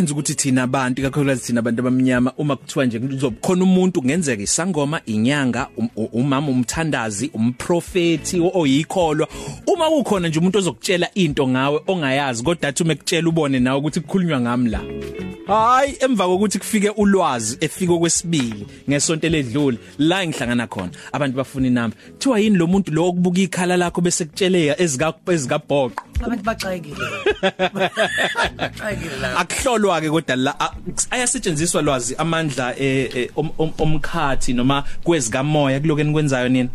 depends ukuthi thina abantu kakhulukazi thina abantu abamnyama uma kuthiwa nje kuzokhona umuntu kungenzeka isangoma inyanga um- u- umama umthandazi umprofeti oyikholwa. Uma kukhona nje umuntu ozokutshela into ngawe ongayazi kodwa athi uma ekutshela ubone nawe ukuthi kukhulunywa ngami la. Hayi emva kokuthi kufike ulwazi efike kwesibili ngesonto ledlule la ngihlangana khona abantu bafuna inamba. Thiwa yini lo muntu lo okubuka ikhala lakho bese kutsheleka ezika ezikabhoqo? Abantu baxakile baxakile la. Akuhlolwa ke kodwa la a- ayasetshenziswa lwazi amandla eh, eh, om- om- omkhathi noma kwezikamoya kulokeni kwenzayo nina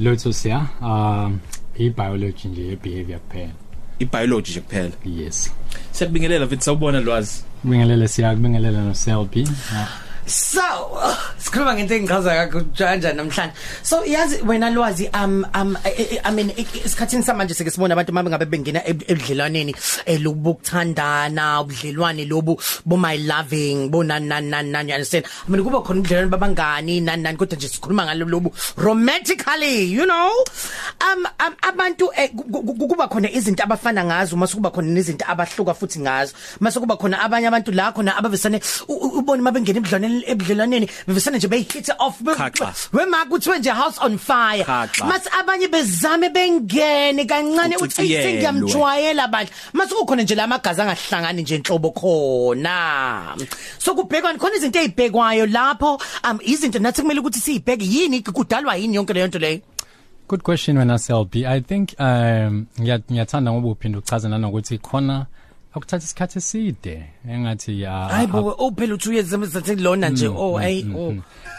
Lotho siya um i-biology nje ye-behavior kuphela. Ibiology nje kuphela. Yes. Siyakubingelela mfethu sawubona lwazi. Kubingelele siyakubingelela no-selby so uh, sikhuluma ngento engichaza kanjani namhlanje? So yazi wena lwazi um um I- I I mean i- isikhathini samanje sike sibona abantu mabe ngabe bengena eb- ebudlelwaneni eh, lobu bukuthandana ubudlelwane lobu bo my loving bo nan nan nan nan you understand? I mean kuba khona ubudlelwane babangani nan nan kodwa nje sikhuluma ngalo lobu romantically you know? Um um, abantu eh, ku- ku- kuba khona izinto abafana ngazo mase kuba khona nezinto abahluka futhi ngazo. Mase kuba khona abanye abantu la khona abavesane u- u- ubone mabengena ebudlelwaneni ebudlelwaneni bevesane nje bey hit off Khaxa. wema kuthiwe nje house on fire Khaxa. mase abanye bezame bengene kancane uthi Uchitiyelwe. sengiyamjwayela bandla mase kukhona nje lamagazi angahlangani nje enhlobo khona so kubhekwa khona izinto ezibhekwayo lapho um izinto nathi kumele ukuthi siyibheke yini kudalwa yini yonke leyo nto leyo good question wena selby i think um ngiya- ngiyathanda ngoba uphinda uchaza nanokuthi khona akuthatha isikhathi eside. Engathi ah, hayi ah, bo oh phela uthi uyenze zathi lona nje oh hey oh.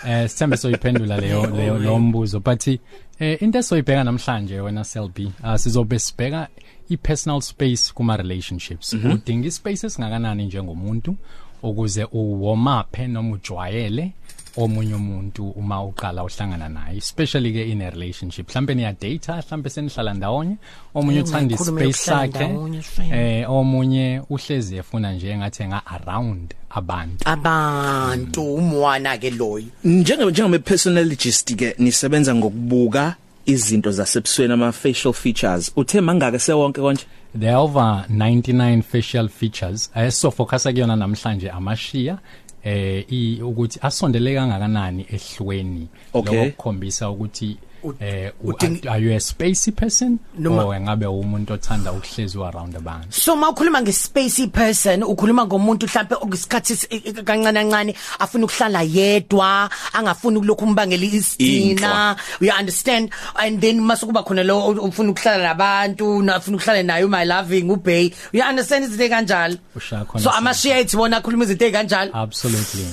eh sithembe soyiphendula leyo leyo lo mbuzo. But eh into esoyibheka namhlanje wena selby uh, sizobe sibheka i-personal space kuma relationships udinga ispace esingakanani njengomuntu ukuze uwarm up noma ujwayele omunye umuntu uma uqala uhlangana naye especially ke in a relationship. Mhlambe niya date mhlambe senihlala ndawonye omunye Eh, uthanda ungayikhuluma ispace yokuhlala sakhe ndawonye, shame. eh omunye uhlezi efuna nje engathi nga around abantu. Abantu umwana ke loyo. Njenge njengome personalist ke nisebenza ngokubuka izinto zasebusweni ama facial features. Uthe mangaka sewonke konje? There are over 99 facial features. Ayeso focus kuyona namhlanje amashiya. Eh ukuthi asondele kangakanani ehlweni Okay. lokukhombisa ukuthi eh u- udinga- are you a spacey person? Noma- or ngabe umuntu othanda ukuhlezi around abantu? So mawukhuluma ngespacey person ukhuluma ngomuntu mhlawumbe okusikhathi s- i- i- kancane kancane afuna ukuhlala yedwa angafuni ukulokhu umbangela istina you understand? And then masukuba khona lo ufuna ukuhlala nabantu nafuna ukuhlala naye my loving ubay you understand izinto kanjalo Ushaya khona so sisi. amashiya ethi bona akhuluma izinto kanjalo absolutely.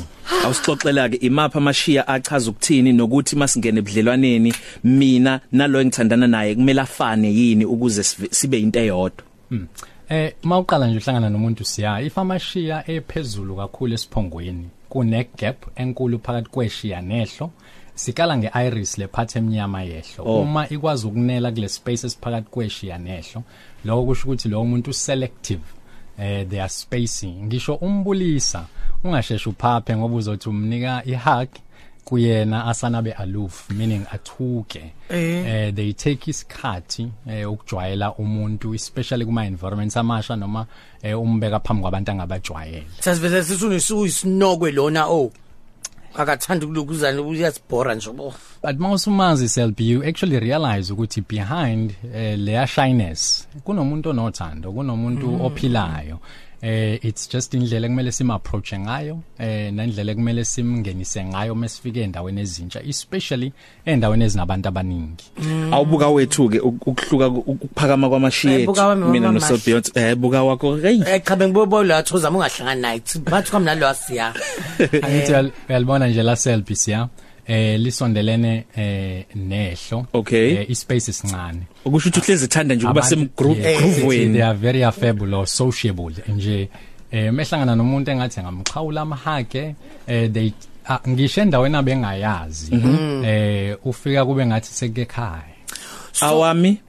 Awusixoxela ke imapha amashiya achaza ukuthini nokuthi masingene ebudlelwaneni mina nalo engithandana naye kumele afane yini ukuze sibe into eyodwa? Eh mawuqala nje uhlangana nomuntu siya if amashiya ephezulu kakhulu esiphongweni kune gap enkulu phakathi kweshiya nehlo sikala ngeiris lephathe emnyama yehlo. Oh. uma ikwazi ukunela kule space esiphakathi kweshiya nehlo lokho kusho ukuthi lo muntu selective. Eh they are spacing. Ngisho umbulisa ungasheshe uphaphe ngoba uzothi umnika ihug kuyena asanabe aloof meaning athuke. Eh. They take isikhathi eh ukujwayela umuntu especially kuma environments amasha noma eh umbeka phambi kwabantu angabajwayela. Sasiveze sisunesuku isinokwe lona oh. Akathanda ukulukuzana uyasibhora nje bo. But mawusumazi self you actually realize ukuthi behind eh, leya shyness kunomuntu onothando kunomuntu ophilayo. Eh it's just indlela kumele sim approach ngayo eh nendlela kumele simngenise ngayo mesifike endaweni ezintsha especially endaweni ezinabantu abaningi. Awubuka wethu ke ukuhluka ku- ukuphakama kwamashiya Eh, buka wami mina no wamashi. Selbeyond eh buka wakho hey. Eh cha bengibobo la thoza ungahlangana naye. Bathi kwami nalo asiya. Angithi uyal- uyalibona nje la selfie siya eh lisondelene eh nehlo. Okay. eh, ispace isincane ukusho ukuthi uhlezi ethanda nje kuba sem Abantu- yes, they groove are very affable or sociable nje. Eh mehlangana nomuntu engathi ngamqhawula amahage eh they ah, ngisho endaweni abengayazi eh ufika kube ngathi sekuekhaya. Awami?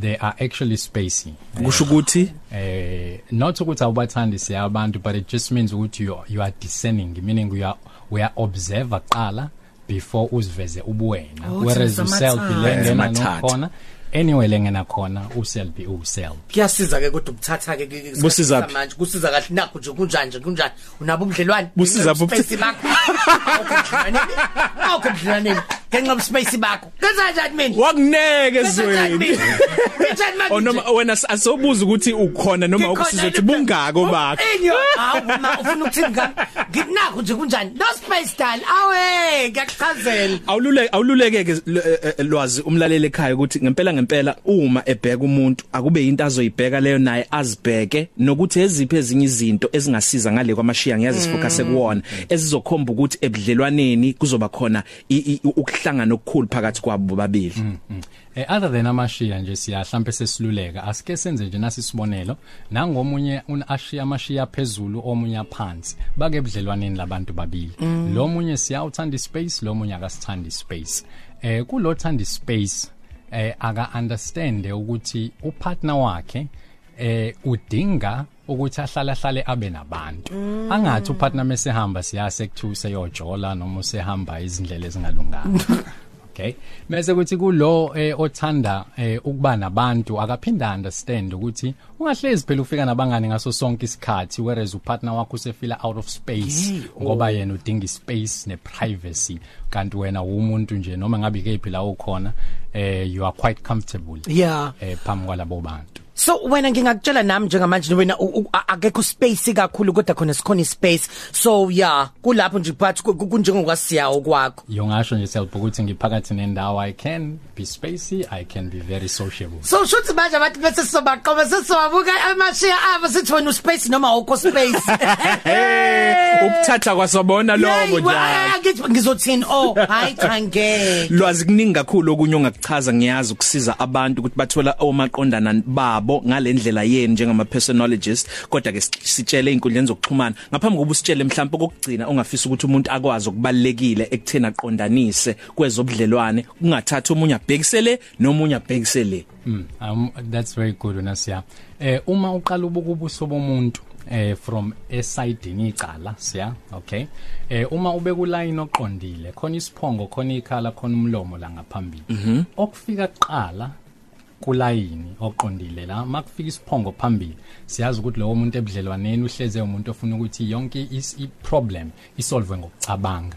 They are actually spacey. Kusho ukuthi? Eh not ukuthi awubathandi siya abantu but it just means ukuthi you, you are discerning meaning you are we are observer qala before uziveze ubuwena Oh, whereas thina yourself samathatha. ilengena Samathatha. nokhona anyway lengena khona uselbi uselbi kuyasiza ke kodwa ukuthatha ke Kusiza phi? manje kusiza kahle nakho nje kunjani nje kunjani unabo ubudlelwane Busiza Ngenxa buphi? space bakho awukho ubudlelwane ngenxa space bakho kenza kanjani mina wakuneke Kenza kanjani zweni mina? Kenza manje o noma wena s- asobuza ukuthi ukhona noma ukusiza ukuthi bungako bakho Enyo, awu ma ufuna ukuthini ngami? Nginakho nje kunjani? No space dal. Awe, ngiyakuchazela. awululeke awululeke ke l- eh, eh, lwazi umlaleli ekhaya ukuthi ngempela ngempela uma ebheka umuntu akube into azoyibheka leyo naye azibheke nokuthi eziphi ezinye izinto ezingasiza ngale kwamashiya ngiyazi sifocus kuwona ezizokhomba ukuthi ebudlelwaneni kuzoba khona i- i- ukuhlangana okukhulu phakathi kwabo bobabili Eh other than amashiya nje siya mhlambe sesiluleka asike senze nje nasisibonelo. Nangomunye unashiya amashiya phezulu omunye aphansi bake ebudlelwaneni labantu babili. Lo munye siyawuthanda ispace lo munye akasithandi ispace. Eh kulo thanda ispace eh aka understand ukuthi upartner wakhe eh udinga ukuthi ahlale ahlale abe nabantu. Angathi upartner mesehamba siyase kuthiwa seyojola noma usehamba izindlela ezingalunganga. Okay? Mase kuthi kulo eh, othanda eh, ukuba nabantu akaphinda understand ukuthi ungahlezi phela ufika nabangani ngaso sonke isikhathi whereas upartner wakho usefila out of space ngoba yena udinga ispace neprivacy. Kanti wena umuntu nje noma ngabe kephi la ukhona eh you are quite comfortable Yeah. eh phambi kwalabo bantu. So wena ngingakutshela nami njengamanje wena u- u- a- akekho space kakhulu kodwa khona sikhona space. So yeah, kulapho nje phathi ku- ku- kunjengokwasiyawo kwakho. yongasho nje self ukuthi ngiphakathi nendawo i can be spacey i can be very sociable So shuthi manje abantu bese sobaqoba sesobabuka amashiya abo sithi wena uspace noma awukho space. Eh, ukuthatha kwasabona lobo njalo Ngithi ngizothini? Oh, hayi cha ngeke. lwazi kuningi kakhulu okunye ongakuchaza ngiyazi ukusiza abantu ukuthi bathola omaqondana babo ngalendlela yeni njengama personologist kodwa ke sitshele inkundleni zokuxhumana. Ngaphambi kokuba usitshele mhlawumbe kokugcina ongafisa ukuthi umuntu akwazi ukubalekile ekuthena aqondanise kwezobudlelwane kungathatha omunye abhekisele nomunye abhekisele. Mm, um, that's very good unasiya. Eh uma uqala ubuka ubuso bomuntu eh from eside icala siya? Okay. Eh uma ube ku line oqondile khona isiphongo khona ikhala khona umlomo la ngaphambili. Okufika kuqala kulayini oqondile la? Makufika isiphongo phambili siyazi ukuthi lowo muntu ebudlelwaneni uhleze umuntu ofuna ukuthi yonke is i problem isolve ngokucabanga.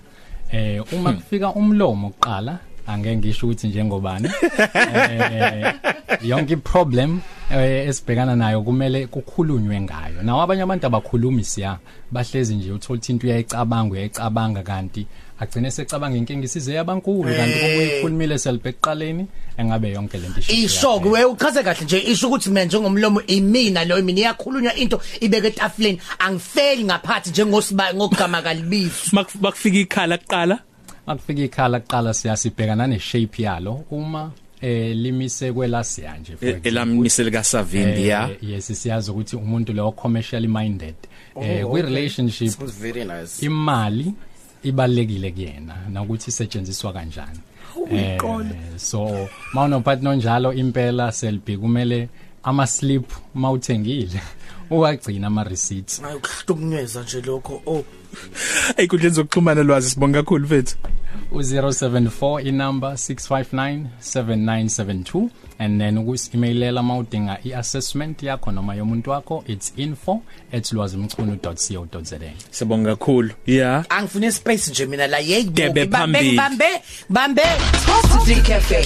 Eh uma kufika umlomo kuqala angeke ngisho ukuthi njengobani. Eh yonke iproblem eh, esibhekana nayo kumele kukhulunywe ngayo. Nawo abanye abantu abakhulumi siya bahlezi nje uthola into uyayicabanga uyayicabanga kanti agcine secabanga inkinga isize yabankulu kanti uma uyikhulumile selibheqaleni engabe yonke lento Isho ke we uchaze kahle nje isho ukuthi mina njengomlomo imina lo mina iyakhulunywa into ibeke etafuleni. Angifeli ngaphathi njengosiba ngogama kalibiso Mak- makufika ikhala kuqala? Makufika ikhala kuqala siyasibhekana ne shape yalo. Uma eh limise kwelasiya nje for example. elamisele kaSavindi ya. Eh, yes siyazi ukuthi umuntu lo commercially minded. Eh kwi relationship very nice. imali ibalekile kuyena nokuthi isetshenziswa kanjani. Eh so mawuno partner njalo impela selbi kumele ama slip mawuthengile. Uwagcina ama receipts hayi ukuhlukunyezwa nje lokho. Oh. Einkundleni zokuxhumana lwazi sibonga kakhulu mfethu. U074 inumber 6597972 and then ukusimailela mawudinga iassessment yakho noma yomuntu wakho. It's info@lwazimchunu.co.za sibonga kakhulu. Ya? Angifune space nje mina la. Yey Debe bambe phambili. bambe bambe. Top 3 Cafe.